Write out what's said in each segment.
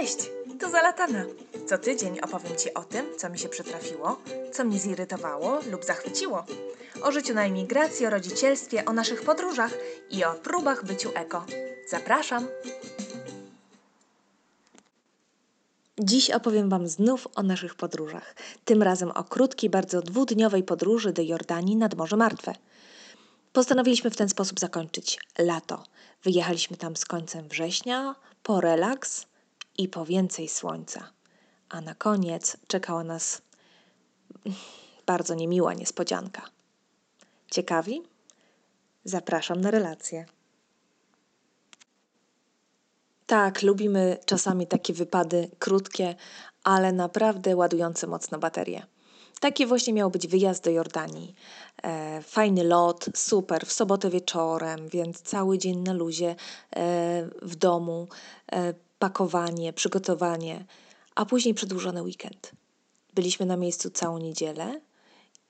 Cześć, tu Zalatana. Co tydzień opowiem Ci o tym, co mi się przytrafiło, co mnie zirytowało lub zachwyciło. O życiu na emigracji, o rodzicielstwie, o naszych podróżach i o próbach byciu eko. Zapraszam! Dziś opowiem Wam znów o naszych podróżach. Tym razem o krótkiej, bardzo dwudniowej podróży do Jordanii nad Morze Martwe. Postanowiliśmy w ten sposób zakończyć lato. Wyjechaliśmy tam z końcem września, po relaks i po więcej słońca. A na koniec czekała nas bardzo niemiła niespodzianka. Ciekawi? Zapraszam na relację. Tak, lubimy czasami takie wypady krótkie, ale naprawdę ładujące mocno baterie. Taki właśnie miał być wyjazd do Jordanii. E, fajny lot, super, w sobotę wieczorem, więc cały dzień na luzie e, w domu, e, pakowanie, przygotowanie, a później przedłużony weekend. Byliśmy na miejscu całą niedzielę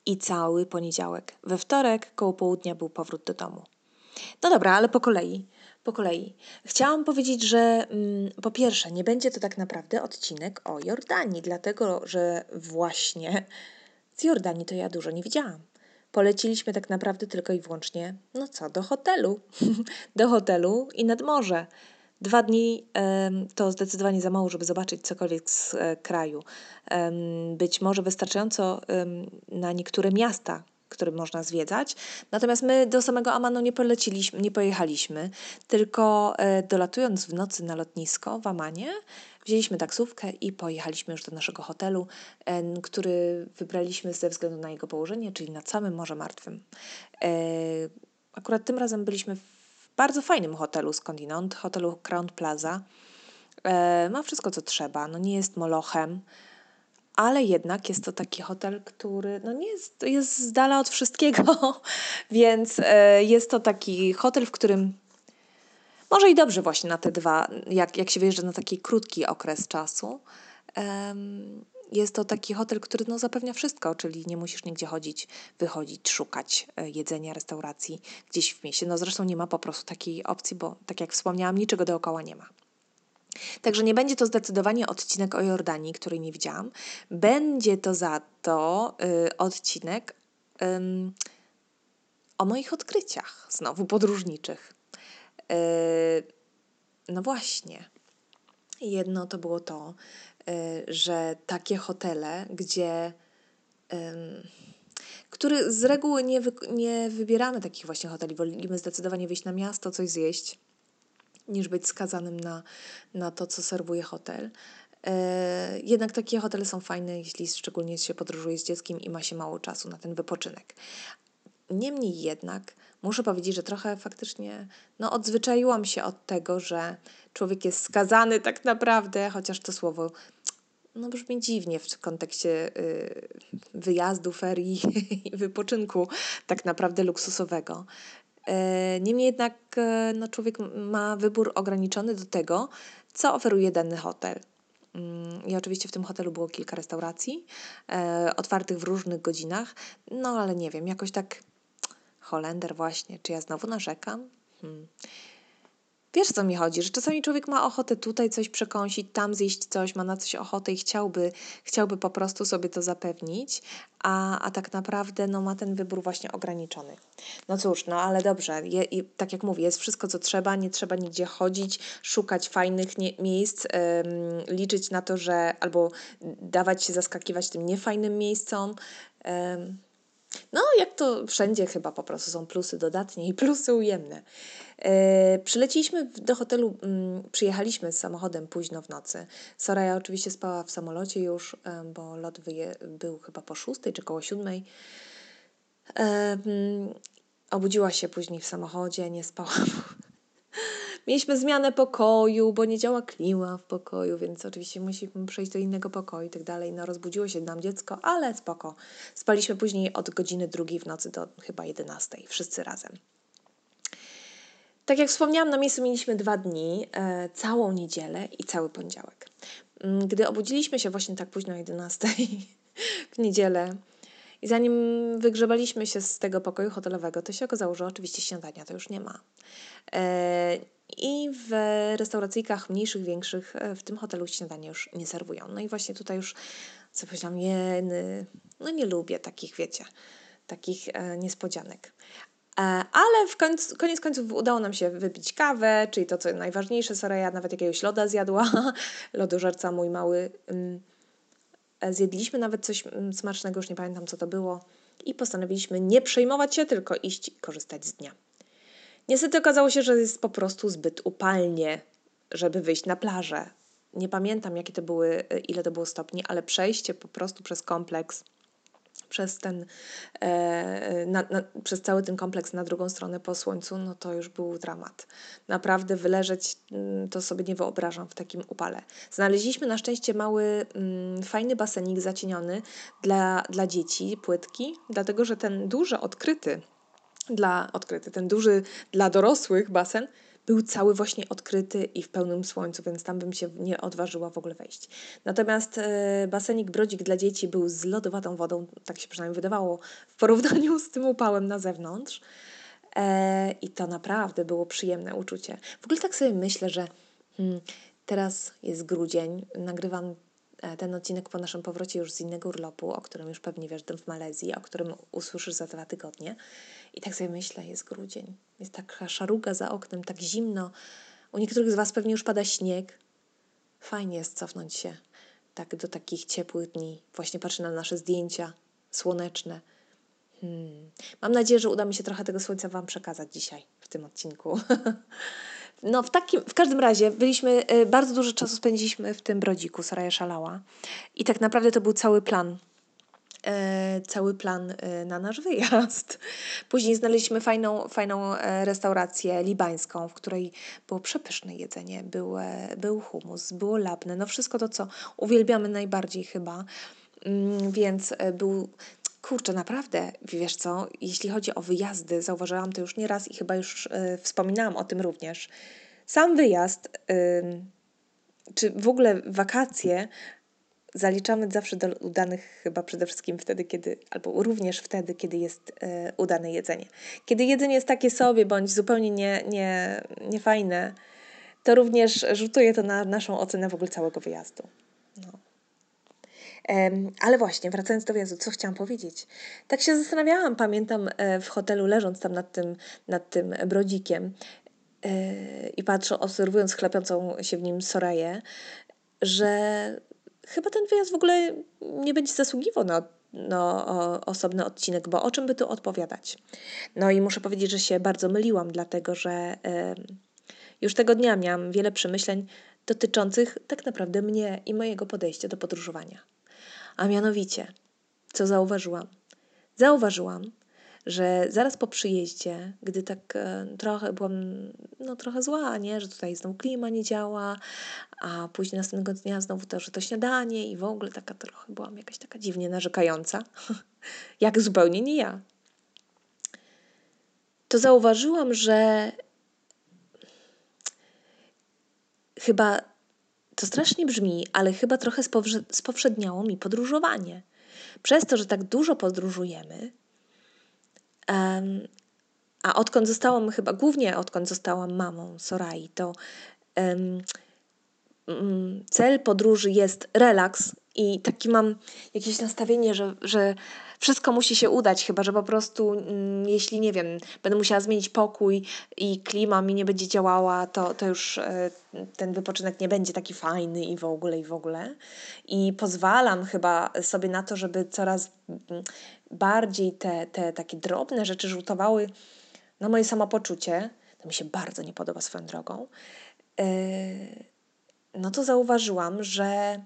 i cały poniedziałek. We wtorek koło południa był powrót do domu. No dobra, ale po kolei. Po kolei. Chciałam powiedzieć, że mm, po pierwsze, nie będzie to tak naprawdę odcinek o Jordanii, dlatego że właśnie z Jordanii to ja dużo nie widziałam. Poleciliśmy tak naprawdę tylko i wyłącznie, no co, do hotelu. do hotelu i nad morze. Dwa dni to zdecydowanie za mało, żeby zobaczyć cokolwiek z e, kraju. Być może wystarczająco na niektóre miasta, które można zwiedzać. Natomiast my do samego Amanu nie poleciliśmy, nie pojechaliśmy, tylko e, dolatując w nocy na lotnisko w Amanie, wzięliśmy taksówkę i pojechaliśmy już do naszego hotelu, który wybraliśmy ze względu na jego położenie, czyli nad samym Morze Martwym. E, akurat tym razem byliśmy w bardzo fajnym hotelu skądinąd, hotelu Crown Plaza. E, ma wszystko, co trzeba. No nie jest molochem, ale jednak jest to taki hotel, który no nie jest, jest z dala od wszystkiego, więc e, jest to taki hotel, w którym może i dobrze właśnie na te dwa, jak, jak się wyjeżdża na taki krótki okres czasu. Jest to taki hotel, który no, zapewnia wszystko, czyli nie musisz nigdzie chodzić, wychodzić, szukać e, jedzenia, restauracji gdzieś w mieście. No zresztą nie ma po prostu takiej opcji, bo tak jak wspomniałam, niczego dookoła nie ma. Także nie będzie to zdecydowanie odcinek o Jordanii, której nie widziałam. Będzie to za to y, odcinek y, o moich odkryciach, znowu podróżniczych. Y, no właśnie. Jedno to było to, że takie hotele, gdzie który z reguły nie, wy, nie wybieramy takich właśnie hoteli, wolimy zdecydowanie wyjść na miasto, coś zjeść, niż być skazanym na, na to, co serwuje hotel. E, jednak takie hotele są fajne, jeśli szczególnie się podróżuje z dzieckiem i ma się mało czasu na ten wypoczynek. Niemniej jednak muszę powiedzieć, że trochę faktycznie no, odzwyczaiłam się od tego, że człowiek jest skazany tak naprawdę, chociaż to słowo no, brzmi dziwnie w kontekście y, wyjazdu, ferii i wypoczynku tak naprawdę luksusowego. E, niemniej jednak e, no, człowiek ma wybór ograniczony do tego, co oferuje dany hotel. Mm, I oczywiście w tym hotelu było kilka restauracji, e, otwartych w różnych godzinach, no ale nie wiem, jakoś tak Holender właśnie, czy ja znowu narzekam? Hmm. Wiesz, co mi chodzi, że czasami człowiek ma ochotę tutaj coś przekąsić, tam zjeść coś, ma na coś ochotę i chciałby, chciałby po prostu sobie to zapewnić, a, a tak naprawdę no, ma ten wybór właśnie ograniczony. No cóż, no ale dobrze, je, i, tak jak mówię, jest wszystko, co trzeba, nie trzeba nigdzie chodzić, szukać fajnych nie, miejsc, ym, liczyć na to, że albo dawać się zaskakiwać tym niefajnym miejscom. Ym, no, jak to wszędzie chyba po prostu są plusy dodatnie i plusy ujemne. E, przyleciliśmy do hotelu, mm, przyjechaliśmy z samochodem późno w nocy. Soraya oczywiście spała w samolocie już, e, bo lot wyje, był chyba po szóstej czy koło siódmej. E, mm, obudziła się później w samochodzie, nie spała. Mieliśmy zmianę pokoju, bo nie działa klima w pokoju, więc oczywiście musimy przejść do innego pokoju i tak dalej. No rozbudziło się nam dziecko, ale spoko. Spaliśmy później od godziny drugiej w nocy do chyba jedenastej, wszyscy razem. Tak jak wspomniałam, na miejscu mieliśmy dwa dni, e, całą niedzielę i cały poniedziałek. Mm, gdy obudziliśmy się właśnie tak późno o 11 w niedzielę i zanim wygrzebaliśmy się z tego pokoju hotelowego, to się okazało, że oczywiście śniadania to już nie ma. E, I w restauracyjkach mniejszych, większych e, w tym hotelu śniadanie już nie serwują. No i właśnie tutaj już co powiedziałam, jeny, no nie lubię takich, wiecie, takich e, niespodzianek. E, ale w końcu, koniec końców udało nam się wypić kawę, czyli to, co najważniejsze. Soraya nawet jakiegoś loda zjadła. Lodożerca mój mały. Mm, zjedliśmy nawet coś mm, smacznego, już nie pamiętam, co to było. I postanowiliśmy nie przejmować się, tylko iść i korzystać z dnia. Niestety okazało się, że jest po prostu zbyt upalnie, żeby wyjść na plażę. Nie pamiętam, jakie to były, ile to było stopni, ale przejście po prostu przez kompleks przez ten, e, na, na, przez cały ten kompleks na drugą stronę po słońcu, no to już był dramat. Naprawdę wyleżeć mm, to sobie nie wyobrażam w takim upale. Znaleźliśmy na szczęście mały, mm, fajny basenik zacieniony dla, dla dzieci, płytki, dlatego że ten duży, odkryty, dla, odkryty, ten duży dla dorosłych basen był cały właśnie odkryty i w pełnym słońcu, więc tam bym się nie odważyła w ogóle wejść. Natomiast e, basenik Brodzik dla dzieci był z lodowatą wodą, tak się przynajmniej wydawało, w porównaniu z tym upałem na zewnątrz. E, I to naprawdę było przyjemne uczucie. W ogóle tak sobie myślę, że hmm, teraz jest grudzień, nagrywam ten odcinek po naszym powrocie już z innego urlopu, o którym już pewnie wiesz, w Malezji, o którym usłyszysz za dwa tygodnie. I tak sobie myślę, jest grudzień, jest taka szaruga za oknem, tak zimno. U niektórych z Was pewnie już pada śnieg. Fajnie jest cofnąć się tak do takich ciepłych dni. Właśnie patrzę na nasze zdjęcia słoneczne. Hmm. Mam nadzieję, że uda mi się trochę tego słońca Wam przekazać dzisiaj w tym odcinku. No, w, takim, w każdym razie byliśmy, y, bardzo dużo czasu spędziliśmy w tym brodziku, Saraja szalała. I tak naprawdę to był cały plan E, cały plan e, na nasz wyjazd. Później znaleźliśmy fajną, fajną e, restaurację libańską, w której było przepyszne jedzenie, był, był humus, było labne, no wszystko to, co uwielbiamy najbardziej chyba. Mm, więc był Kurczę, naprawdę, wiesz co, jeśli chodzi o wyjazdy, zauważyłam to już nieraz i chyba już y, wspominałam o tym również. Sam wyjazd, y, czy w ogóle wakacje, zaliczamy zawsze do udanych chyba przede wszystkim wtedy, kiedy, albo również wtedy, kiedy jest e, udane jedzenie. Kiedy jedzenie jest takie sobie, bądź zupełnie nie, nie, niefajne, to również rzutuje to na naszą ocenę w ogóle całego wyjazdu. Ale właśnie, wracając do wyjazdu, co chciałam powiedzieć? Tak się zastanawiałam, pamiętam e, w hotelu, leżąc tam nad tym, nad tym brodzikiem e, i patrząc, obserwując chlepiącą się w nim Soraję, że chyba ten wyjazd w ogóle nie będzie zasługiwał na no, osobny odcinek, bo o czym by tu odpowiadać? No i muszę powiedzieć, że się bardzo myliłam, dlatego że y, już tego dnia miałam wiele przemyśleń dotyczących tak naprawdę mnie i mojego podejścia do podróżowania. A mianowicie, co zauważyłam? Zauważyłam, że zaraz po przyjeździe, gdy tak e, trochę byłam no, trochę zła, nie? że tutaj znowu klima nie działa, a później następnego dnia znowu to, że to śniadanie i w ogóle taka trochę byłam jakaś taka dziwnie narzekająca, jak zupełnie nie ja. To zauważyłam, że chyba to strasznie brzmi, ale chyba trochę spowszedniało mi podróżowanie. Przez to, że tak dużo podróżujemy, Um, a odkąd zostałam, chyba głównie odkąd zostałam mamą Sorai, to um, cel podróży jest relaks i taki mam jakieś nastawienie, że, że wszystko musi się udać, chyba że po prostu, mm, jeśli nie wiem, będę musiała zmienić pokój i klima mi nie będzie działała, to, to już e, ten wypoczynek nie będzie taki fajny i w ogóle, i w ogóle. I pozwalam chyba sobie na to, żeby coraz mm, bardziej te, te takie drobne rzeczy rzutowały na moje samopoczucie. To mi się bardzo nie podoba swoją drogą. E, no to zauważyłam, że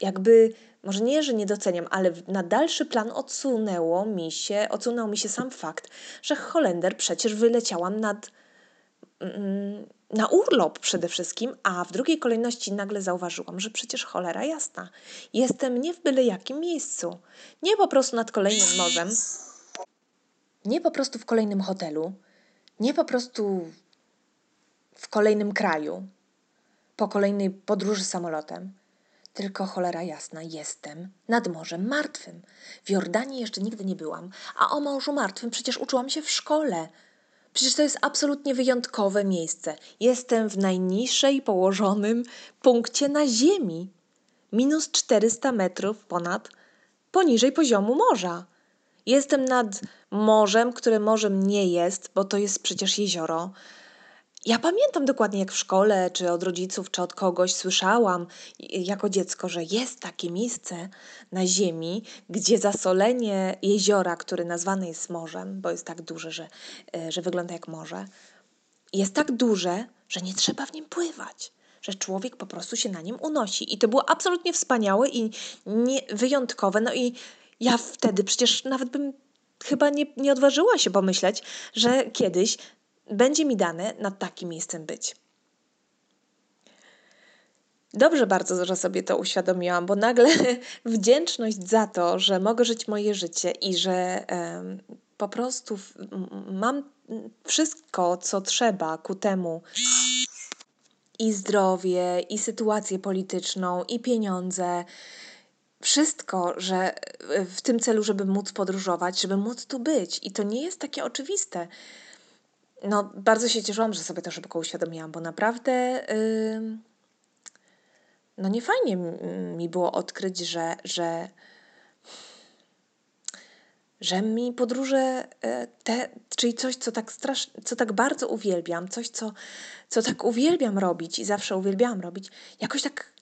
jakby, może nie, że nie doceniam, ale na dalszy plan odsunęło mi się, odsunął mi się sam fakt, że Holender przecież wyleciałam nad, mm, na urlop przede wszystkim, a w drugiej kolejności nagle zauważyłam, że przecież cholera jasna, jestem nie w byle jakim miejscu, nie po prostu nad kolejnym morzem, nie po prostu w kolejnym hotelu, nie po prostu w kolejnym kraju, po kolejnej podróży samolotem, tylko cholera jasna, jestem nad Morzem Martwym. W Jordanii jeszcze nigdy nie byłam, a o Morzu Martwym przecież uczyłam się w szkole. Przecież to jest absolutnie wyjątkowe miejsce. Jestem w najniższej położonym punkcie na Ziemi. Minus 400 metrów ponad poniżej poziomu morza. Jestem nad morzem, które morzem nie jest, bo to jest przecież jezioro. Ja pamiętam dokładnie, jak w szkole, czy od rodziców, czy od kogoś słyszałam jako dziecko, że jest takie miejsce na Ziemi, gdzie zasolenie jeziora, które nazwane jest morzem, bo jest tak duże, że, e, że wygląda jak morze, jest tak duże, że nie trzeba w nim pływać. Że człowiek po prostu się na nim unosi. I to było absolutnie wspaniałe i nie, wyjątkowe. No i ja wtedy przecież nawet bym chyba nie, nie odważyła się pomyśleć, że kiedyś będzie mi dane nad takim miejscem być. Dobrze bardzo, że sobie to uświadomiłam, bo nagle wdzięczność za to, że mogę żyć moje życie i że po prostu mam wszystko, co trzeba ku temu i zdrowie, i sytuację polityczną, i pieniądze, wszystko, że w tym celu, żeby móc podróżować, żeby móc tu być. I to nie jest takie oczywiste. No, bardzo się cieszyłam, że sobie to szybko uświadomiłam, bo naprawdę yy, no nie fajnie mi było odkryć, że, że, że mi podróże y, te, czyli coś, co tak strasz, co tak bardzo uwielbiam, coś, co, co tak uwielbiam robić i zawsze uwielbiałam robić, jakoś tak,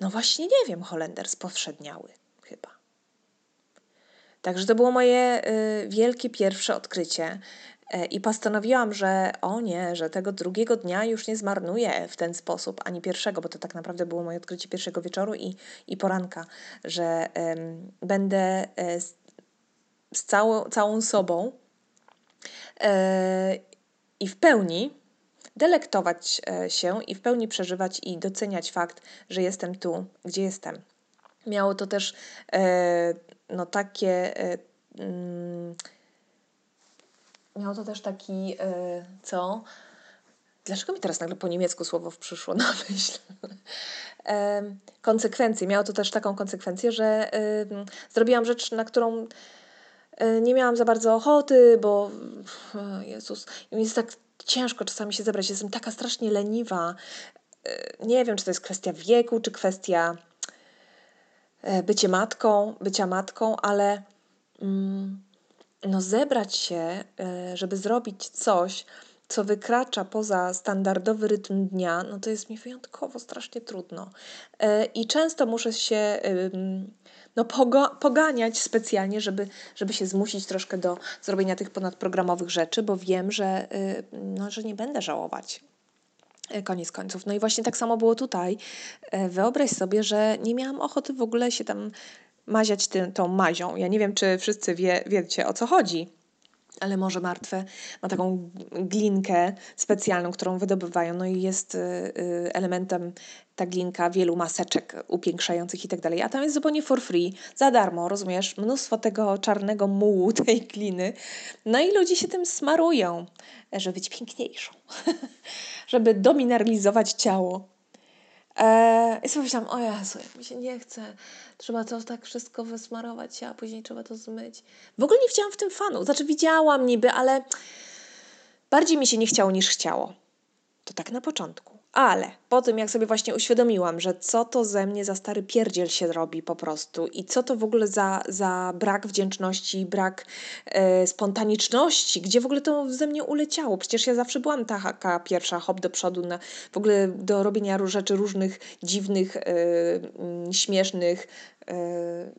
no właśnie nie wiem, Holender spowszedniały chyba. Także to było moje y, wielkie pierwsze odkrycie. E, I postanowiłam, że o nie, że tego drugiego dnia już nie zmarnuję w ten sposób, ani pierwszego, bo to tak naprawdę było moje odkrycie pierwszego wieczoru i, i poranka, że um, będę e, z, z całą, całą sobą e, i w pełni delektować się i w pełni przeżywać i doceniać fakt, że jestem tu, gdzie jestem. Miało to też no, takie. Mm, miał to też taki, e, co? Dlaczego mi teraz nagle po niemiecku słowo przyszło na myśl? E, konsekwencje. Miało to też taką konsekwencję, że e, zrobiłam rzecz, na którą nie miałam za bardzo ochoty, bo Jezus, mi jest tak ciężko czasami się zebrać. Jestem taka strasznie leniwa. Nie wiem, czy to jest kwestia wieku, czy kwestia bycie matką, bycia matką, ale mm, no zebrać się, e, żeby zrobić coś, co wykracza poza standardowy rytm dnia, no to jest mi wyjątkowo strasznie trudno. E, I często muszę się no, poganiać specjalnie, żeby, żeby się zmusić troszkę do zrobienia tych ponadprogramowych rzeczy, bo wiem, że, y, no, że nie będę żałować. E, koniec końców. No i właśnie tak samo było tutaj. Wyobraź sobie, że nie miałam ochoty w ogóle się tam maziać tym, tą mazią. Ja nie wiem, czy wszyscy wie, wiecie o co chodzi, ale Morze Martwe ma taką glinkę specjalną, którą wydobywają, no i jest y, y, elementem ta glinka wielu maseczek upiększających i tak dalej, a tam jest zupełnie for free, za darmo, rozumiesz, mnóstwo tego czarnego mułu tej gliny, no i ludzie się tym smarują, żeby być piękniejszą, żeby domineralizować ciało. Eee, I sobie myślałam, o Jezu, jak mi się nie chce, trzeba to tak wszystko wysmarować, a później trzeba to zmyć. W ogóle nie widziałam w tym fanu. Znaczy widziałam niby, ale bardziej mi się nie chciało niż chciało. To tak na początku. Ale po tym, jak sobie właśnie uświadomiłam, że co to ze mnie za stary pierdziel się robi po prostu i co to w ogóle za, za brak wdzięczności, brak e, spontaniczności, gdzie w ogóle to ze mnie uleciało. Przecież ja zawsze byłam taka pierwsza hop do przodu na, w ogóle do robienia rzeczy różnych, dziwnych, e, śmiesznych, e,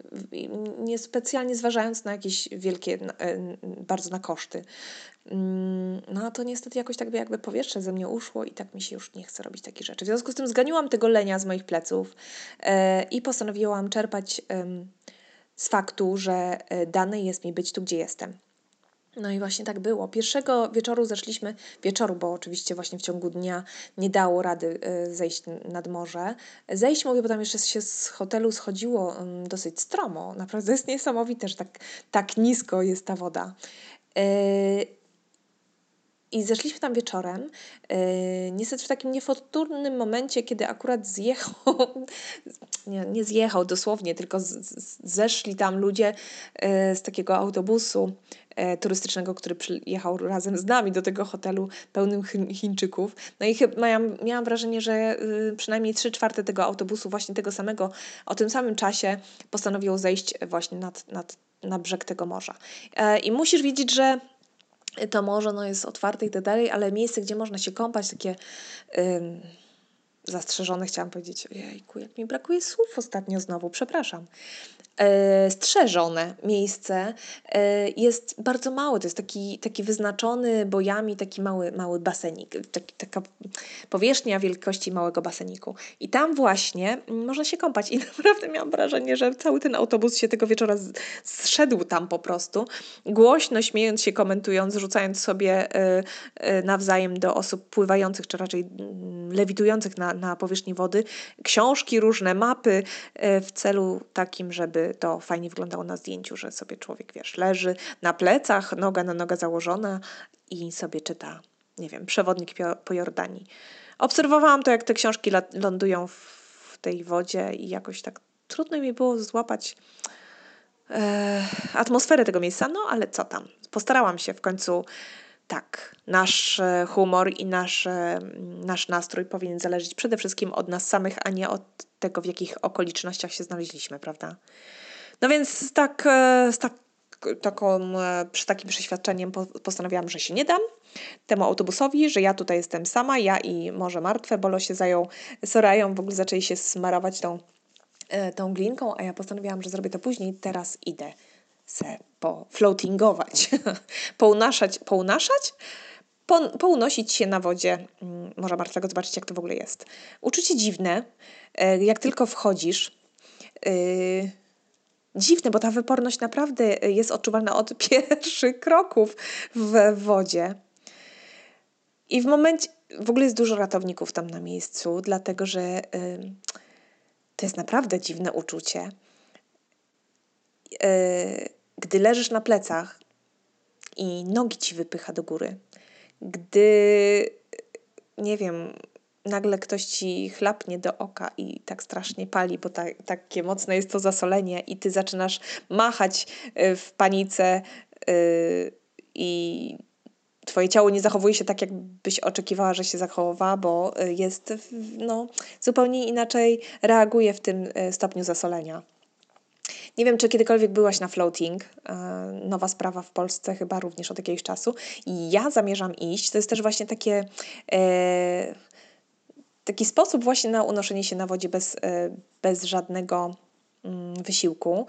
niespecjalnie zważając na jakieś wielkie, e, bardzo na koszty. Mm, no to niestety jakoś tak by jakby powietrze ze mnie uszło i tak mi się już nie chce robić takich rzeczy. W związku z tym zganiłam tego lenia z moich pleców e, i postanowiłam czerpać z faktu, że e, dane jest mi być tu, gdzie jestem. No i właśnie tak było. Pierwszego wieczoru zeszliśmy, wieczoru, bo oczywiście właśnie w ciągu dnia nie dało rady e, zejść nad morze. Zejść mówię, bo tam jeszcze się z hotelu schodziło dosyć stromo. Naprawdę jest niesamowite, że tak, tak nisko jest ta woda. I zeszliśmy tam wieczorem, yy, niestety w takim niefortunnym momencie, kiedy akurat zjechał, nie, nie zjechał dosłownie, tylko zeszli tam ludzie yy, z takiego autobusu yy, turystycznego, który przyjechał razem z nami do tego hotelu pełnym Chińczyków. No i chyba miałam, miałam wrażenie, że przynajmniej trzy czwarte tego autobusu, właśnie tego samego, o tym samym czasie postanowiło zejść właśnie nad, nad, na brzeg tego morza. I musisz wiedzieć, że to morze no, jest otwarte i tak dalej, ale miejsce, gdzie można się kąpać, takie ym, zastrzeżone, chciałam powiedzieć, ojejku, jak mi brakuje słów ostatnio znowu, przepraszam. E, strzeżone miejsce e, jest bardzo małe. To jest taki, taki wyznaczony bojami taki mały, mały basenik, taki, taka powierzchnia wielkości małego baseniku. I tam właśnie można się kąpać. I naprawdę miałam wrażenie, że cały ten autobus się tego wieczora zszedł tam po prostu, głośno śmiejąc się, komentując, rzucając sobie e, nawzajem do osób pływających, czy raczej mm, lewitujących na, na powierzchni wody, książki, różne mapy w celu takim, żeby to fajnie wyglądało na zdjęciu, że sobie człowiek, wiesz, leży na plecach, noga na nogę założona i sobie czyta, nie wiem, przewodnik po Jordanii. Obserwowałam to, jak te książki lądują w tej wodzie i jakoś tak trudno mi było złapać e, atmosferę tego miejsca, no ale co tam. Postarałam się w końcu tak, nasz e, humor i nasz, e, nasz nastrój powinien zależeć przede wszystkim od nas samych, a nie od tego, w jakich okolicznościach się znaleźliśmy, prawda? No więc tak, e, z tak, taką, przy takim przeświadczeniem postanowiłam, że się nie dam temu autobusowi, że ja tutaj jestem sama, ja i może martwe, Bolo się zajął Sorają, w ogóle zaczęli się smarować tą, tą glinką, a ja postanowiłam, że zrobię to później, teraz idę se pofloatingować, pounaszać, pounaszać, po, pounosić się na wodzie mm, Morza Martwego, zobaczyć jak to w ogóle jest. Uczucie dziwne, e, jak tylko wchodzisz, yy, dziwne, bo ta wyporność naprawdę jest odczuwalna od pierwszych kroków w wodzie. I w momencie, w ogóle jest dużo ratowników tam na miejscu, dlatego że to jest naprawdę dziwne uczucie. Yy, gdy leżysz na plecach i nogi ci wypycha do góry, gdy, nie wiem, nagle ktoś ci chlapnie do oka i tak strasznie pali, bo ta, takie mocne jest to zasolenie i ty zaczynasz machać y, w panice yy, i twoje ciało nie zachowuje się tak, jakbyś oczekiwała, że się zachowała, bo jest no, zupełnie inaczej reaguje w tym stopniu zasolenia. Nie wiem, czy kiedykolwiek byłaś na floating. E, nowa sprawa w Polsce chyba również od jakiegoś czasu. I ja zamierzam iść. To jest też właśnie takie... E, taki sposób właśnie na unoszenie się na wodzie bez, e, bez żadnego mm, wysiłku.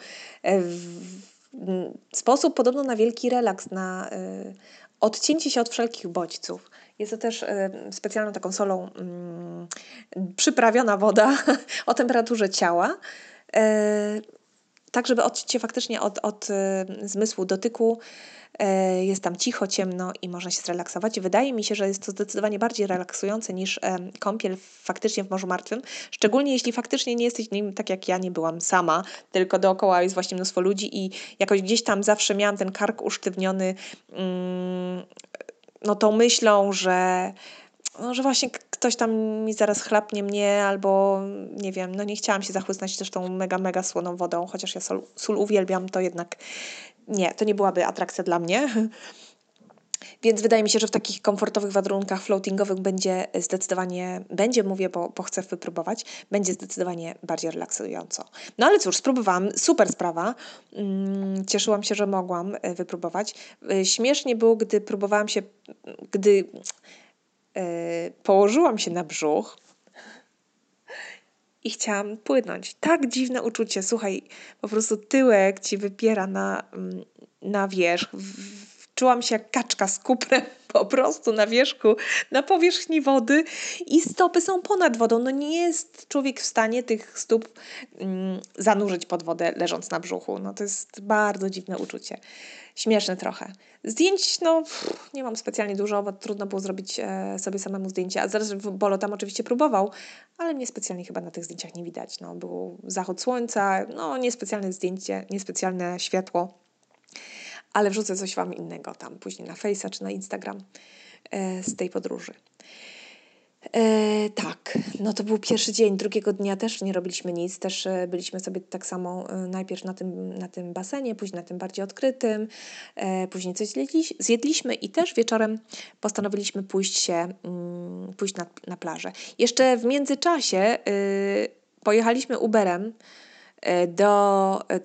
Sposób podobno na wielki relaks, na odcięcie się od wszelkich bodźców. Jest to też specjalną taką solą mm, przyprawiona woda o temperaturze ciała tak żeby odciąć się faktycznie od, od y, zmysłu dotyku. E, jest tam cicho, ciemno i można się zrelaksować. Wydaje mi się, że jest to zdecydowanie bardziej relaksujące niż e, kąpiel faktycznie w Morzu Martwym. Szczególnie jeśli faktycznie nie jesteś nim, tak jak ja nie byłam sama, tylko dookoła jest właśnie mnóstwo ludzi i jakoś gdzieś tam zawsze miałam ten kark usztywniony mm, no tą myślą, że no, że właśnie ktoś tam mi zaraz chlapnie mnie, albo nie wiem, no nie chciałam się zachłysnąć też tą mega, mega słoną wodą, chociaż ja sól, sól uwielbiam, to jednak nie, to nie byłaby atrakcja dla mnie. Więc wydaje mi się, że w takich komfortowych warunkach floatingowych będzie zdecydowanie, będzie mówię, bo, bo chcę wypróbować, będzie zdecydowanie bardziej relaksująco. No ale cóż, spróbowałam, super sprawa. Mm, cieszyłam się, że mogłam e, wypróbować. E, śmiesznie było, gdy próbowałam się, gdy położyłam się na brzuch i chciałam płynąć. Tak dziwne uczucie. Słuchaj, po prostu tyłek ci wypiera na, mm, na wierzch. Czułam się jak kaczka z kuprem po prostu na wierzchu, na powierzchni wody i stopy są ponad wodą. No nie jest człowiek w stanie tych stóp mm, zanurzyć pod wodę leżąc na brzuchu. No to jest bardzo dziwne uczucie. Śmieszne trochę. Zdjęć, no pff, nie mam specjalnie dużo, bo trudno było zrobić e, sobie samemu zdjęcie. A zaraz Bolo tam oczywiście próbował, ale mnie specjalnie chyba na tych zdjęciach nie widać. No, był zachód słońca, no niespecjalne zdjęcie, niespecjalne światło ale wrzucę coś Wam innego tam później na Face'a czy na Instagram. z tej podróży. E, tak, no to był pierwszy dzień. Drugiego dnia też nie robiliśmy nic. Też e, byliśmy sobie tak samo e, najpierw na tym, na tym basenie, później na tym bardziej odkrytym. E, później coś zjedliśmy i też wieczorem postanowiliśmy pójść się, mm, pójść na, na plażę. Jeszcze w międzyczasie y, pojechaliśmy Uberem e, do e,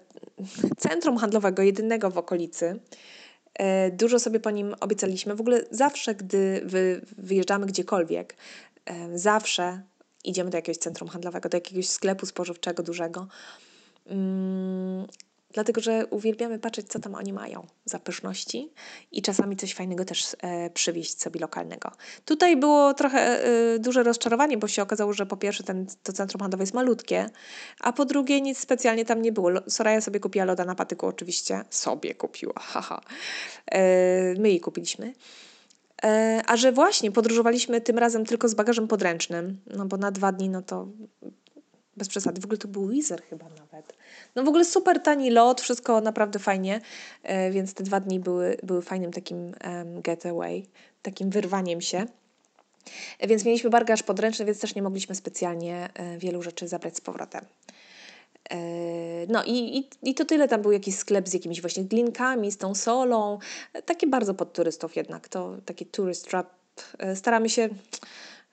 centrum handlowego, jedynego w okolicy. Dużo sobie po nim obiecaliśmy. W ogóle zawsze, gdy wy, wyjeżdżamy gdziekolwiek, zawsze idziemy do jakiegoś centrum handlowego, do jakiegoś sklepu spożywczego dużego. Dlatego, że uwielbiamy patrzeć, co tam oni mają za pyszności i czasami coś fajnego też e, przywieźć sobie lokalnego. Tutaj było trochę e, duże rozczarowanie, bo się okazało, że po pierwsze ten, to centrum handlowe jest malutkie, a po drugie nic specjalnie tam nie było. Soraya sobie kupiła loda na patyku oczywiście. Sobie kupiła, haha. E, my jej kupiliśmy. E, a że właśnie podróżowaliśmy tym razem tylko z bagażem podręcznym, no bo na dwa dni, no to bez przesady. W ogóle to był Wizer chyba nawet. No w ogóle super tani lot, wszystko naprawdę fajnie, e, więc te dwa dni były, były fajnym takim getaway, takim wyrwaniem się. Więc mieliśmy bagaż podręczny, więc też nie mogliśmy specjalnie e, wielu rzeczy zabrać z powrotem. No i, i, i to tyle, tam był jakiś sklep z jakimiś właśnie glinkami, z tą solą, takie bardzo pod turystów jednak, to taki tourist trap. E, staramy się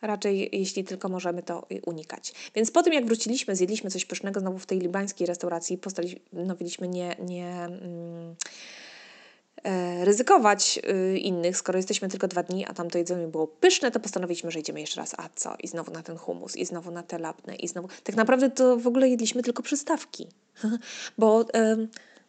raczej, jeśli tylko możemy, to unikać. Więc po tym, jak wróciliśmy, zjedliśmy coś pysznego znowu w tej libańskiej restauracji, postanowiliśmy nie, nie mm, E, ryzykować y, innych, skoro jesteśmy tylko dwa dni, a tam to jedzenie było pyszne, to postanowiliśmy, że idziemy jeszcze raz, a co? I znowu na ten humus, i znowu na te lapne, i znowu... Tak naprawdę to w ogóle jedliśmy tylko przystawki, bo...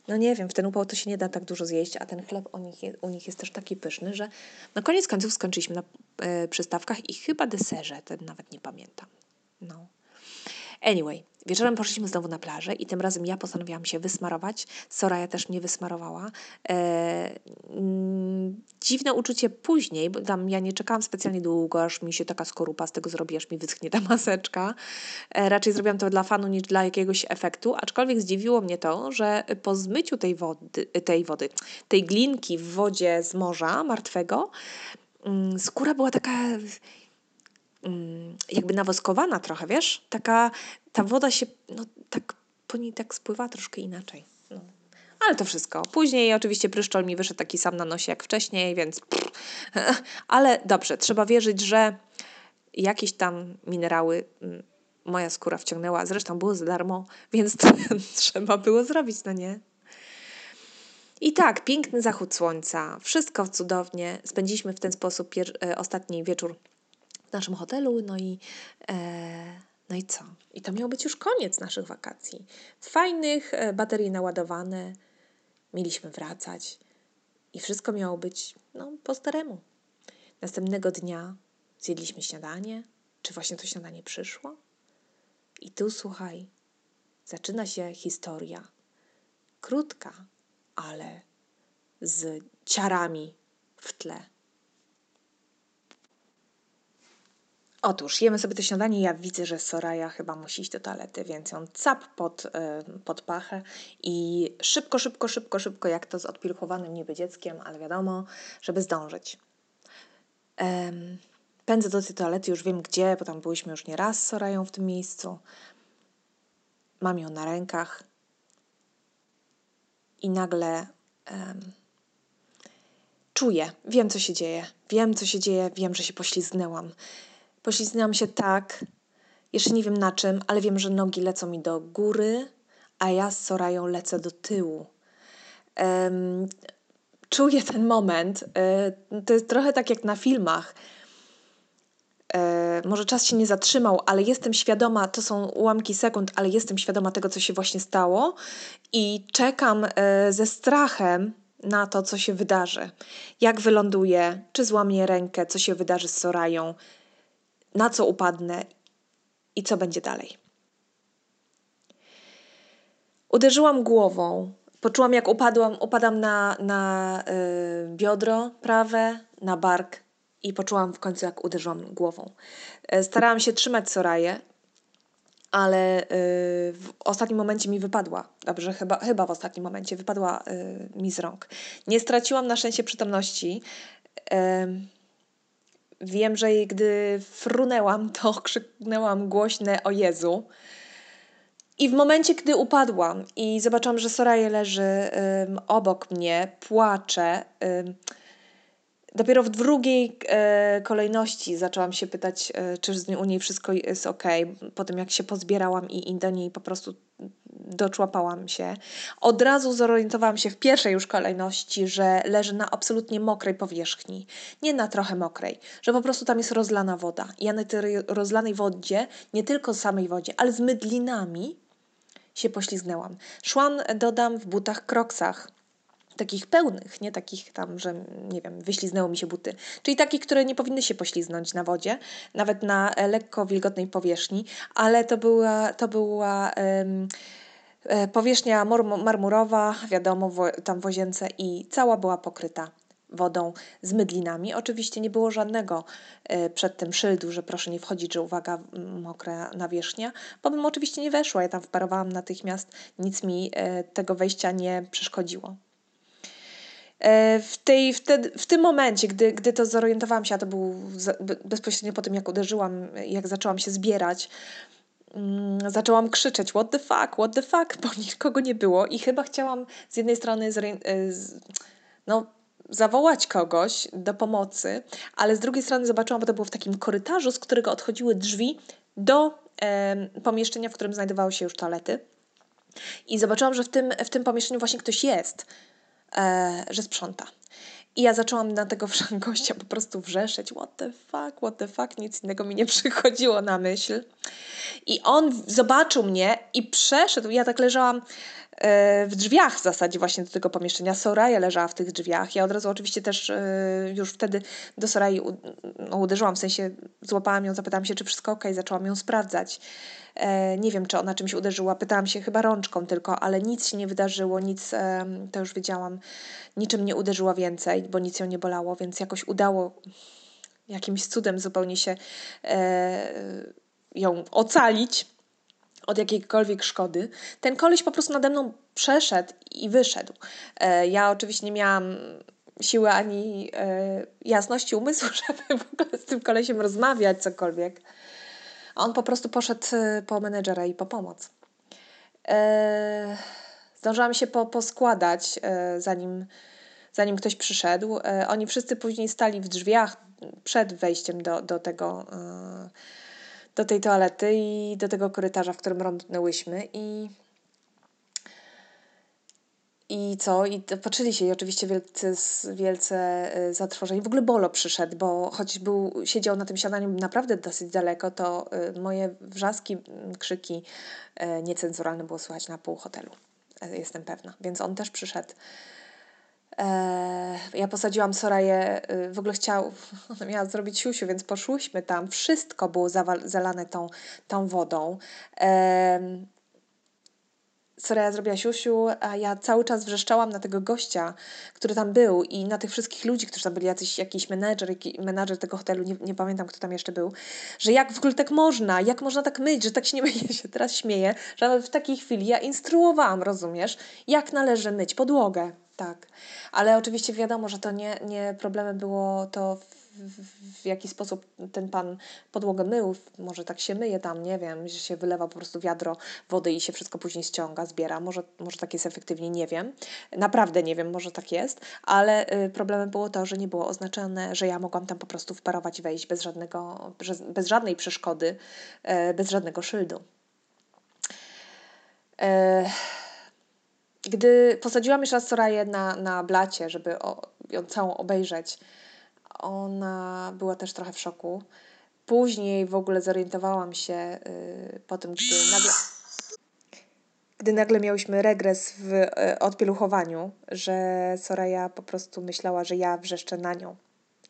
No nie wiem, w ten upał to się nie da tak dużo zjeść, a ten chleb u nich, u nich jest też taki pyszny, że na koniec końców skończyliśmy na e, przystawkach i chyba deserze, ten nawet nie pamiętam. No. Anyway, wieczorem poszliśmy znowu na plażę i tym razem ja postanowiłam się wysmarować. Soraya też mnie wysmarowała. E, mm, dziwne uczucie później, bo tam ja nie czekałam specjalnie długo, aż mi się taka skorupa z tego zrobi, aż mi wyschnie ta maseczka. E, raczej zrobiłam to dla fanu niż dla jakiegoś efektu, aczkolwiek zdziwiło mnie to, że po zmyciu tej wody, tej wody, tej glinki w wodzie z morza martwego, mm, skóra była taka jakby nawoskowana trochę, wiesz? Taka, ta woda się, no tak, po niej tak spływa troszkę inaczej. No. Ale to wszystko. Później oczywiście pryszczol mi wyszedł taki sam na nosie jak wcześniej, więc ale dobrze, trzeba wierzyć, że jakieś tam minerały mm, moja skóra wciągnęła, zresztą było za darmo, więc trzeba było zrobić, no nie? I tak, piękny zachód słońca, wszystko cudownie. Spędziliśmy w ten sposób e, ostatni wieczór w naszym hotelu, no i, e, no i co? I to miał być już koniec naszych wakacji. Fajnych, e, baterii naładowane, mieliśmy wracać i wszystko miało być no, po staremu. Następnego dnia zjedliśmy śniadanie, czy właśnie to śniadanie przyszło? I tu słuchaj, zaczyna się historia. Krótka, ale z ciarami w tle. Otóż jemy sobie to śniadanie ja widzę, że Soraya chyba musi iść do toalety, więc ją cap pod, y, pod pachę i szybko, szybko, szybko, szybko, jak to z odpilchowanym niby dzieckiem, ale wiadomo, żeby zdążyć. Pędzę do tej toalety, już wiem gdzie, bo tam byliśmy już nie raz z Sorają w tym miejscu. Mam ją na rękach i nagle czuję, wiem co się dzieje, wiem co się dzieje, wiem, że się poślizgnęłam Poślizgnęłam się tak, jeszcze nie wiem na czym, ale wiem, że nogi lecą mi do góry, a ja z Sorają lecę do tyłu. Um, czuję ten moment. E, to jest trochę tak jak na filmach. E, może czas się nie zatrzymał, ale jestem świadoma, to są ułamki sekund, ale jestem świadoma tego, co się właśnie stało i czekam e, ze strachem na to, co się wydarzy. Jak wyląduję, czy złamię rękę, co się wydarzy z Sorają, na co upadnę i co będzie dalej. Uderzyłam głową. Poczułam, jak upadłam, upadam na, na yy, biodro prawe, na bark i poczułam w końcu, jak uderzyłam głową. Yy, starałam się trzymać Soraję, ale yy, w ostatnim momencie mi wypadła. Dobrze, chyba, chyba w ostatnim momencie wypadła y, mi z rąk. Nie straciłam na szczęście przytomności. Wiem, że gdy frunęłam, to krzyknęłam głośne o Jezu. I w momencie, gdy upadłam i zobaczyłam, że Soraya leży um, obok mnie, płacze, um, dopiero w drugiej e, kolejności zaczęłam się pytać, e, czy u niej wszystko jest ok. Po tym, jak się pozbierałam i, i do niej po prostu doczłapałam się. Od razu zorientowałam się w pierwszej już kolejności, że leży na absolutnie mokrej powierzchni. Nie na trochę mokrej, że po prostu tam jest rozlana woda. Ja na tej rozlanej wodzie, nie tylko samej wodzie, ale z mydlinami się poślizgnęłam. Szłam, dodam, w butach kroksach. Takich pełnych, nie takich tam, że nie wiem, wyśliznęło mi się buty. Czyli takich, które nie powinny się pośliznąć na wodzie, nawet na lekko wilgotnej powierzchni, ale to była, to była um, powierzchnia marmurowa, wiadomo, tam w łazience i cała była pokryta wodą z mydlinami. Oczywiście nie było żadnego e, przed tym szyldu, że proszę nie wchodzić, że uwaga, mokra nawierzchnia, bo bym oczywiście nie weszła. Ja tam wparowałam natychmiast, nic mi e, tego wejścia nie przeszkodziło. E, w, tej, wtedy, w tym momencie, gdy, gdy to zorientowałam się, a to był bezpośrednio po tym, jak uderzyłam, jak zaczęłam się zbierać, zaczęłam krzyczeć what the fuck, what the fuck, bo nikogo nie było i chyba chciałam z jednej strony no, zawołać kogoś do pomocy, ale z drugiej strony zobaczyłam, bo to było w takim korytarzu, z którego odchodziły drzwi do e, pomieszczenia, w którym znajdowały się już toalety. I zobaczyłam, że w tym, w tym pomieszczeniu właśnie ktoś jest, e, że sprząta. I ja zaczęłam na tego gościa po prostu wrzeszczeć. What the fuck, what the fuck, nic innego mi nie przychodziło na myśl. I on zobaczył mnie i przeszedł. Ja tak leżałam w drzwiach w zasadzie właśnie do tego pomieszczenia. Soraya leżała w tych drzwiach. Ja od razu oczywiście też e, już wtedy do Sorai no, uderzyłam, w sensie złapałam ją, zapytałam się, czy wszystko ok, zaczęłam ją sprawdzać. E, nie wiem, czy ona czymś uderzyła. Pytałam się chyba rączką tylko, ale nic się nie wydarzyło, nic, to już wiedziałam, niczym nie uderzyła więcej, bo nic ją nie bolało, więc jakoś udało jakimś cudem zupełnie się e, ją ocalić od jakiejkolwiek szkody. Ten koleś po prostu nade mną przeszedł i wyszedł. E, ja oczywiście nie miałam siły ani e, jasności umysłu, żeby w ogóle z tym kolesiem rozmawiać cokolwiek. A on po prostu poszedł e, po menedżera i po pomoc. Zdążyłam się po, poskładać, zanim, zanim ktoś przyszedł. Oni wszyscy później stali w drzwiach przed wejściem do, do tego do tej toalety i do tego korytarza, w którym rąbnęłyśmy i i co? I patrzyli się i oczywiście wielce, wielce y, zatrwożeni. W ogóle Bolo przyszedł, bo choć był, siedział na tym siadaniu naprawdę dosyć daleko, to y, moje wrzaski, krzyki y, niecenzuralne było słychać na pół hotelu. Jestem pewna. Więc on też przyszedł ja posadziłam Soraję, y, w ogóle chciał, ona miała zrobić siusiu, więc poszłyśmy tam. Wszystko było zalane tą, tą wodą. Soraya zrobiła siusiu, a ja cały czas wrzeszczałam na tego gościa, który tam był i na tych wszystkich ludzi, którzy tam byli, jacyś, jakiś menedżer, menadżer tego hotelu, nie, nie pamiętam kto tam jeszcze był, że jak w ogóle tak można, jak można tak myć, że tak się nie myje, się teraz śmieję, że nawet w takiej chwili ja instruowałam, rozumiesz, jak należy myć podłogę. Tak, ale oczywiście wiadomo, że to nie, nie problemem było to, w, w, w jaki sposób ten pan podłogę mył. Może tak się myje tam, nie wiem, że się wylewa po prostu wiadro wody i się wszystko później ściąga, zbiera. Może, może tak jest efektywnie, nie wiem. Naprawdę nie wiem, może tak jest, ale y, problemem było to, że nie było oznaczone, że ja mogłam tam po prostu wparować, wejść bez, żadnego, bez, żadnej przeszkody, y, bez żadnego szyldu. Y, gdy posadziłam jeszcze raz Soraję na, na blacie, żeby o, ją całą obejrzeć, ona była też trochę w szoku. Później w ogóle zorientowałam się yy, po tym, gdy nagle, gdy nagle miałyśmy regres w yy, odpieluchowaniu, że Soraya po prostu myślała, że ja wrzeszczę na nią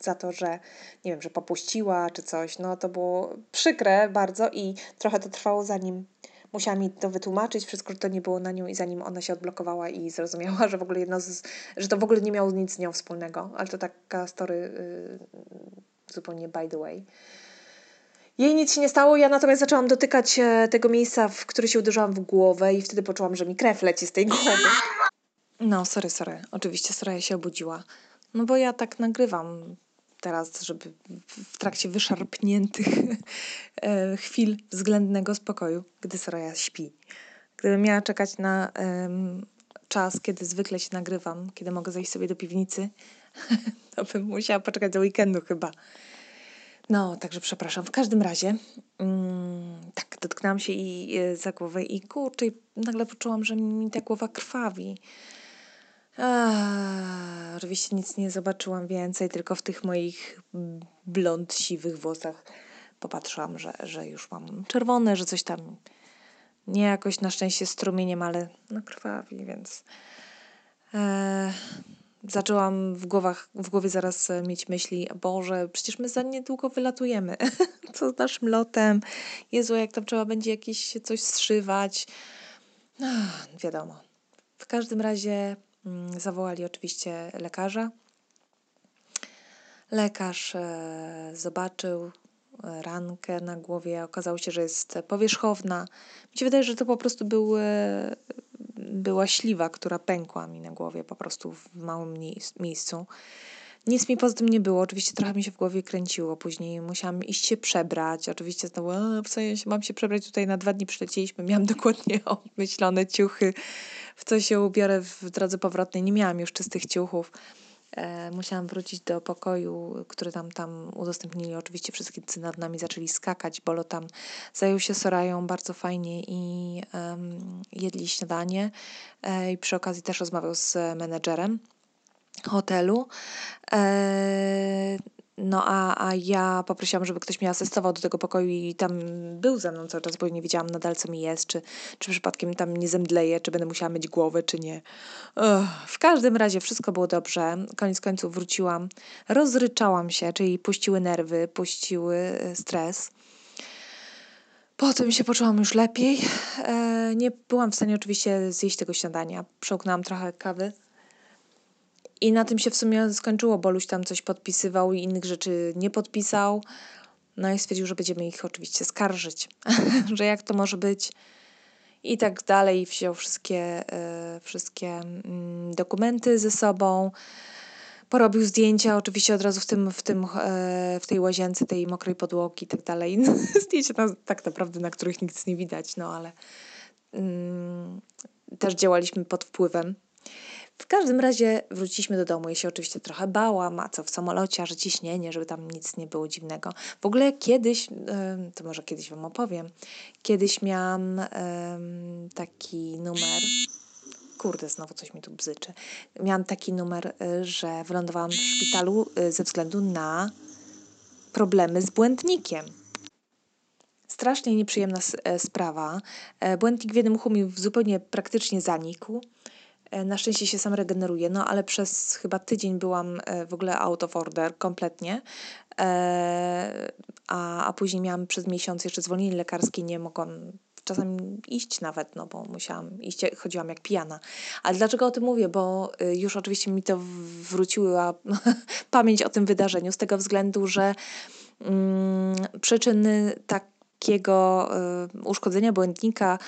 za to, że nie wiem, że popuściła czy coś. No to było przykre bardzo i trochę to trwało zanim musiała mi to wytłumaczyć, wszystko, to nie było na nią i zanim ona się odblokowała i zrozumiała, że w ogóle jedno z, że to w ogóle nie miało nic z nią wspólnego, ale to taka story yy, zupełnie by the way. Jej nic się nie stało, ja natomiast zaczęłam dotykać e, tego miejsca, w które się uderzyłam w głowę i wtedy poczułam, że mi krew leci z tej głowy. No, sorry, sorry. Oczywiście Soraya się obudziła. No bo ja tak nagrywam teraz, żeby w trakcie wyszarpniętych e, chwil względnego spokoju, gdy Soraya śpi. Gdybym miała czekać na um, czas, kiedy zwykle się nagrywam, kiedy mogę zejść sobie do piwnicy, to bym musiała poczekać do weekendu chyba. No, także przepraszam. W każdym razie, mm, tak, dotknęłam się i e, za głowę i kurczę, i nagle poczułam, że mi ta głowa krwawi. Ach, oczywiście nic nie zobaczyłam więcej, tylko w tych moich blond, siwych włosach popatrzyłam, że, że już mam czerwone, że coś tam nie jakoś na szczęście strumieniem, ale no krwawi, więc e, zaczęłam w, głowach, w głowie zaraz mieć myśli, Boże, przecież my za niedługo wylatujemy. Co z naszym lotem? Jezu, jak tam trzeba będzie jakieś coś zszywać. No, wiadomo. W każdym razie zawołali oczywiście lekarza. Lekarz e, zobaczył, rankę na głowie. Okazało się, że jest powierzchowna. Mi się wydaje, że to po prostu był, była śliwa, która pękła mi na głowie po prostu w małym miejscu. Nic mi poza tym nie było. Oczywiście trochę mi się w głowie kręciło. Później musiałam iść się przebrać. Oczywiście znowu, w sensie mam się przebrać tutaj na dwa dni przylecieliśmy. Miałam dokładnie obmyślone ciuchy, w co się ubiorę w drodze powrotnej. Nie miałam już czystych ciuchów. E, musiałam wrócić do pokoju, który tam, tam udostępnili. Oczywiście wszyscy nad nami zaczęli skakać. Bolo tam zajął się Sorają bardzo fajnie i um, jedli śniadanie. E, I przy okazji też rozmawiał z menedżerem hotelu. E, no a, a ja poprosiłam, żeby ktoś mi asystował do tego pokoju i tam był ze mną cały czas, bo nie wiedziałam nadal, co mi jest, czy, czy przypadkiem tam nie zemdleję, czy będę musiała mieć głowę, czy nie. W każdym razie wszystko było dobrze. Koniec końców wróciłam. Rozryczałam się, czyli puściły nerwy, puściły e, stres. Potem się poczułam już lepiej. E, nie byłam w stanie oczywiście zjeść tego śniadania. Przełknęłam trochę kawy i na tym się w sumie skończyło. Boluś tam coś podpisywał i innych rzeczy nie podpisał. No i stwierdził, że będziemy ich oczywiście skarżyć, że jak to może być. I tak dalej. Wziął wszystkie, y, wszystkie y, dokumenty ze sobą. Porobił zdjęcia, oczywiście od razu w, tym, w, tym, y, w tej łazience, tej mokrej podłogi i tak dalej. zdjęcia na, tak naprawdę, na których nic nie widać, no ale mm, też działaliśmy pod wpływem w każdym razie wróciliśmy do domu. Ja się oczywiście trochę bałam, a co w samolocie, że ciśnienie, żeby tam nic nie było dziwnego. W ogóle kiedyś, to może kiedyś Wam opowiem, kiedyś miałam taki numer. Kurde, znowu coś mi tu bzyczy. Miałam taki numer, y, że wylądowałam w szpitalu y, ze względu na problemy z błędnikiem strasznie nieprzyjemna e, sprawa. E, błędnik w jednym uchu mi zupełnie praktycznie zanikł. E, na szczęście się sam regeneruje, no ale przez chyba tydzień byłam e, w ogóle out of order kompletnie. E, a, a później miałam przez miesiąc jeszcze zwolnienie lekarskie, nie mogłam czasami iść nawet, no bo musiałam iść, chodziłam jak pijana. Ale dlaczego o tym mówię? Bo już oczywiście mi to wróciła pamięć o tym wydarzeniu z tego względu, że mm, przyczyny tak takiego y, uszkodzenia błędnika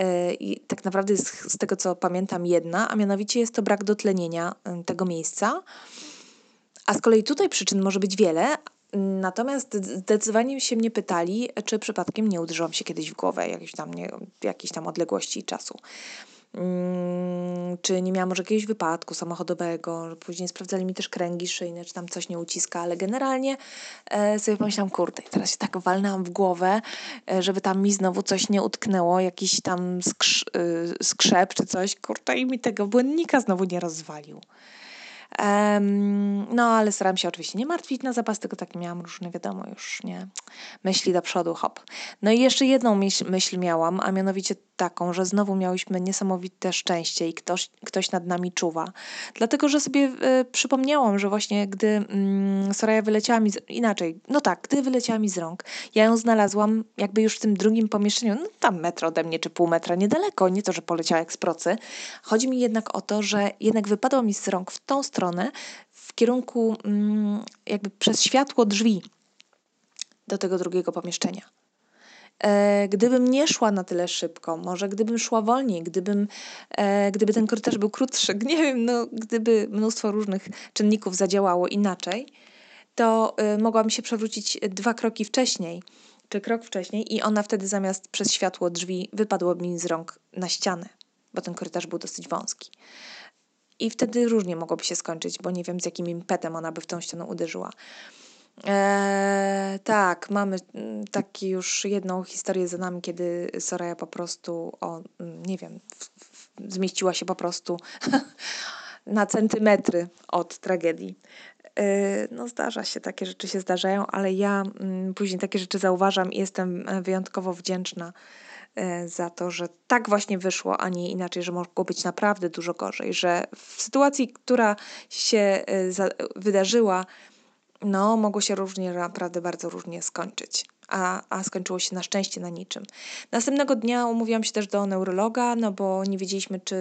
y, i tak naprawdę jest z tego co pamiętam jedna, a mianowicie jest to brak dotlenienia y, tego miejsca. A z kolei tutaj przyczyn może być wiele, Natomiast zdecydowanie się mnie pytali, czy przypadkiem nie uderzyłam się kiedyś w głowę jakieś tam, nie, jakiejś tam odległości czasu. Mm, czy nie miałam może jakiegoś wypadku samochodowego, później sprawdzali mi też kręgi szyjne, czy tam coś nie uciska, ale generalnie e, sobie pomyślałam, kurde, teraz się tak walnęłam w głowę, e, żeby tam mi znowu coś nie utknęło, jakiś tam skrz, e, skrzep czy coś, kurde, i mi tego błędnika znowu nie rozwalił. No, ale staram się oczywiście nie martwić na zapas, tylko tak miałam różne, wiadomo, już nie, myśli do przodu, hop. No i jeszcze jedną myśl, myśl miałam, a mianowicie taką, że znowu miałyśmy niesamowite szczęście i ktoś, ktoś nad nami czuwa. Dlatego, że sobie y, przypomniałam, że właśnie gdy y, Soraya wyleciała mi, z, inaczej, no tak, gdy wyleciała mi z rąk, ja ją znalazłam jakby już w tym drugim pomieszczeniu, no tam metr ode mnie, czy pół metra, niedaleko, nie to, że poleciała jak z procy. Chodzi mi jednak o to, że jednak wypadło mi z rąk w tą stronę, w kierunku y, jakby przez światło drzwi do tego drugiego pomieszczenia. E, gdybym nie szła na tyle szybko, może gdybym szła wolniej, gdybym, e, gdyby ten korytarz był krótszy, nie wiem, no, gdyby mnóstwo różnych czynników zadziałało inaczej, to y, mogłam się przewrócić dwa kroki wcześniej, czy krok wcześniej, i ona wtedy zamiast przez światło drzwi wypadła mi z rąk na ścianę, bo ten korytarz był dosyć wąski. I wtedy różnie mogłoby się skończyć, bo nie wiem z jakim impetem ona by w tą ścianę uderzyła. Eee, tak, mamy mm, taki już jedną historię za nami, kiedy Soraya po prostu, o, mm, nie wiem, w, w, zmieściła się po prostu na centymetry od tragedii. Eee, no zdarza się, takie rzeczy się zdarzają, ale ja mm, później takie rzeczy zauważam i jestem e, wyjątkowo wdzięczna e, za to, że tak właśnie wyszło, a nie inaczej, że mogło być naprawdę dużo gorzej, że w sytuacji, która się e, wydarzyła, no, mogło się różnie, naprawdę bardzo różnie skończyć. A, a skończyło się na szczęście na niczym. Następnego dnia umówiłam się też do neurologa, no bo nie wiedzieliśmy, czy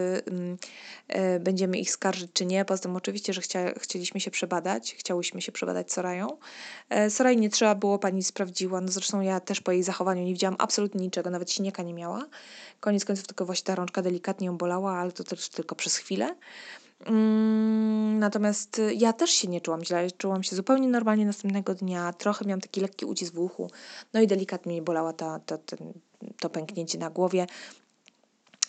y, będziemy ich skarżyć, czy nie. Poza tym oczywiście, że chcia, chcieliśmy się przebadać, chciałyśmy się przebadać Sorają. E, Soraj nie trzeba było, pani sprawdziła, no zresztą ja też po jej zachowaniu nie widziałam absolutnie niczego, nawet siniaka nie miała. Koniec końców tylko właśnie ta rączka delikatnie ją bolała, ale to też tylko przez chwilę. Mm, natomiast y, ja też się nie czułam źle, czułam się zupełnie normalnie następnego dnia, trochę miałam taki lekki ucisk w uchu, no i delikatnie mnie bolała ta, ta, ten, to pęknięcie na głowie.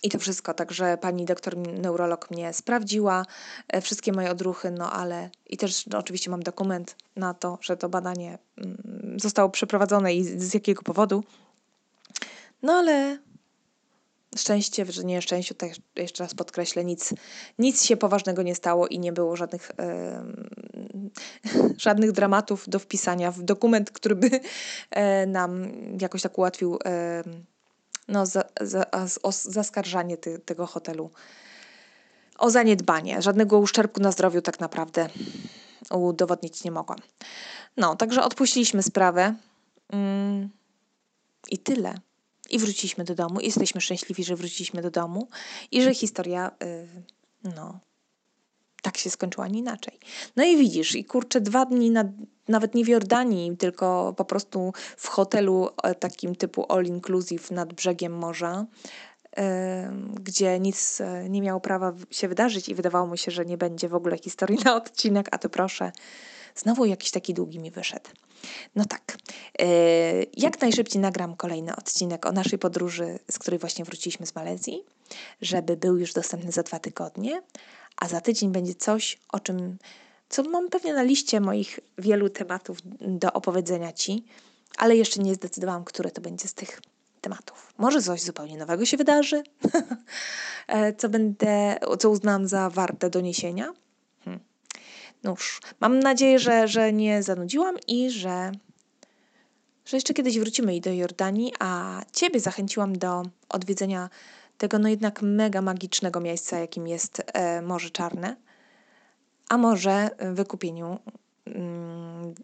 I to wszystko, także pani doktor neurolog mnie sprawdziła, e, wszystkie moje odruchy, no ale i też no, oczywiście mam dokument na to, że to badanie mm, zostało przeprowadzone i z jakiego powodu. No ale szczęście, że nie szczęściu, tak jeszcze raz podkreślę, nic, nic się poważnego nie stało i nie było żadnych, żadnych dramatów do wpisania w dokument, który by e, nam jakoś tak ułatwił no, za, za, o, zaskarżanie ty, tego hotelu o zaniedbanie. Żadnego uszczerbku na zdrowiu tak naprawdę udowodnić nie mogłam. No, także odpuściliśmy sprawę. Mm, I tyle. I wróciliśmy do domu. I jesteśmy szczęśliwi, że wróciliśmy do domu i że historia, yy, no, tak się skończyła, nie inaczej. No i widzisz, i kurczę, dwa dni na, nawet nie w Jordanii, tylko po prostu w hotelu e, takim typu all inclusive nad brzegiem morza, yy, gdzie nic e, nie miało prawa się wydarzyć i wydawało mu się, że nie będzie w ogóle historii na odcinek, a to proszę, znowu jakiś taki długi mi wyszedł. No tak. E, jak najszybciej nagram kolejny odcinek o naszej podróży, z której właśnie wróciliśmy z Malezji, żeby był już dostępny za dwa tygodnie, a za tydzień będzie coś, o czym, co mam pewnie na liście moich wielu tematów do opowiedzenia Ci, ale jeszcze nie zdecydowałam, które to będzie z tych tematów. Może coś zupełnie nowego się wydarzy, e, co będę, co uznam za warte doniesienia. Nóż, mam nadzieję, że, że nie zanudziłam i że, że jeszcze kiedyś wrócimy i do Jordanii, a Ciebie zachęciłam do odwiedzenia tego no jednak mega magicznego miejsca, jakim jest e, Morze Czarne, a może wykupieniu mm,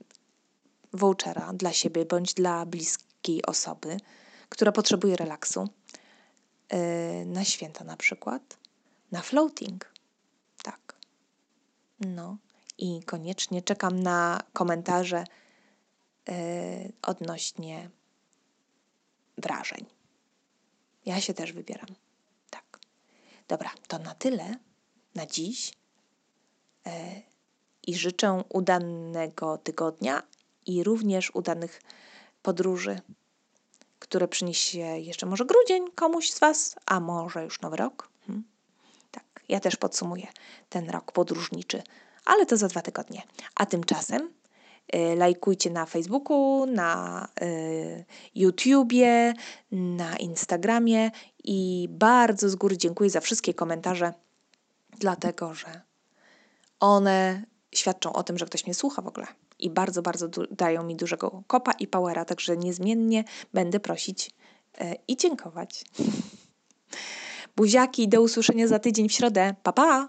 vouchera dla siebie bądź dla bliskiej osoby, która potrzebuje relaksu, e, na święta na przykład, na floating. Tak. No i koniecznie czekam na komentarze yy, odnośnie wrażeń. Ja się też wybieram. Tak. Dobra, to na tyle na dziś. Yy, I życzę udanego tygodnia i również udanych podróży, które przyniesie jeszcze może grudzień komuś z Was, a może już nowy rok. Hmm. Tak, ja też podsumuję ten rok podróżniczy ale to za dwa tygodnie. A tymczasem y, lajkujcie na Facebooku, na y, YouTubie, na Instagramie i bardzo z góry dziękuję za wszystkie komentarze, dlatego że one świadczą o tym, że ktoś mnie słucha w ogóle. I bardzo, bardzo dają mi dużego kopa i powera, także niezmiennie będę prosić y, i dziękować. Buziaki, do usłyszenia za tydzień w środę. Pa, pa!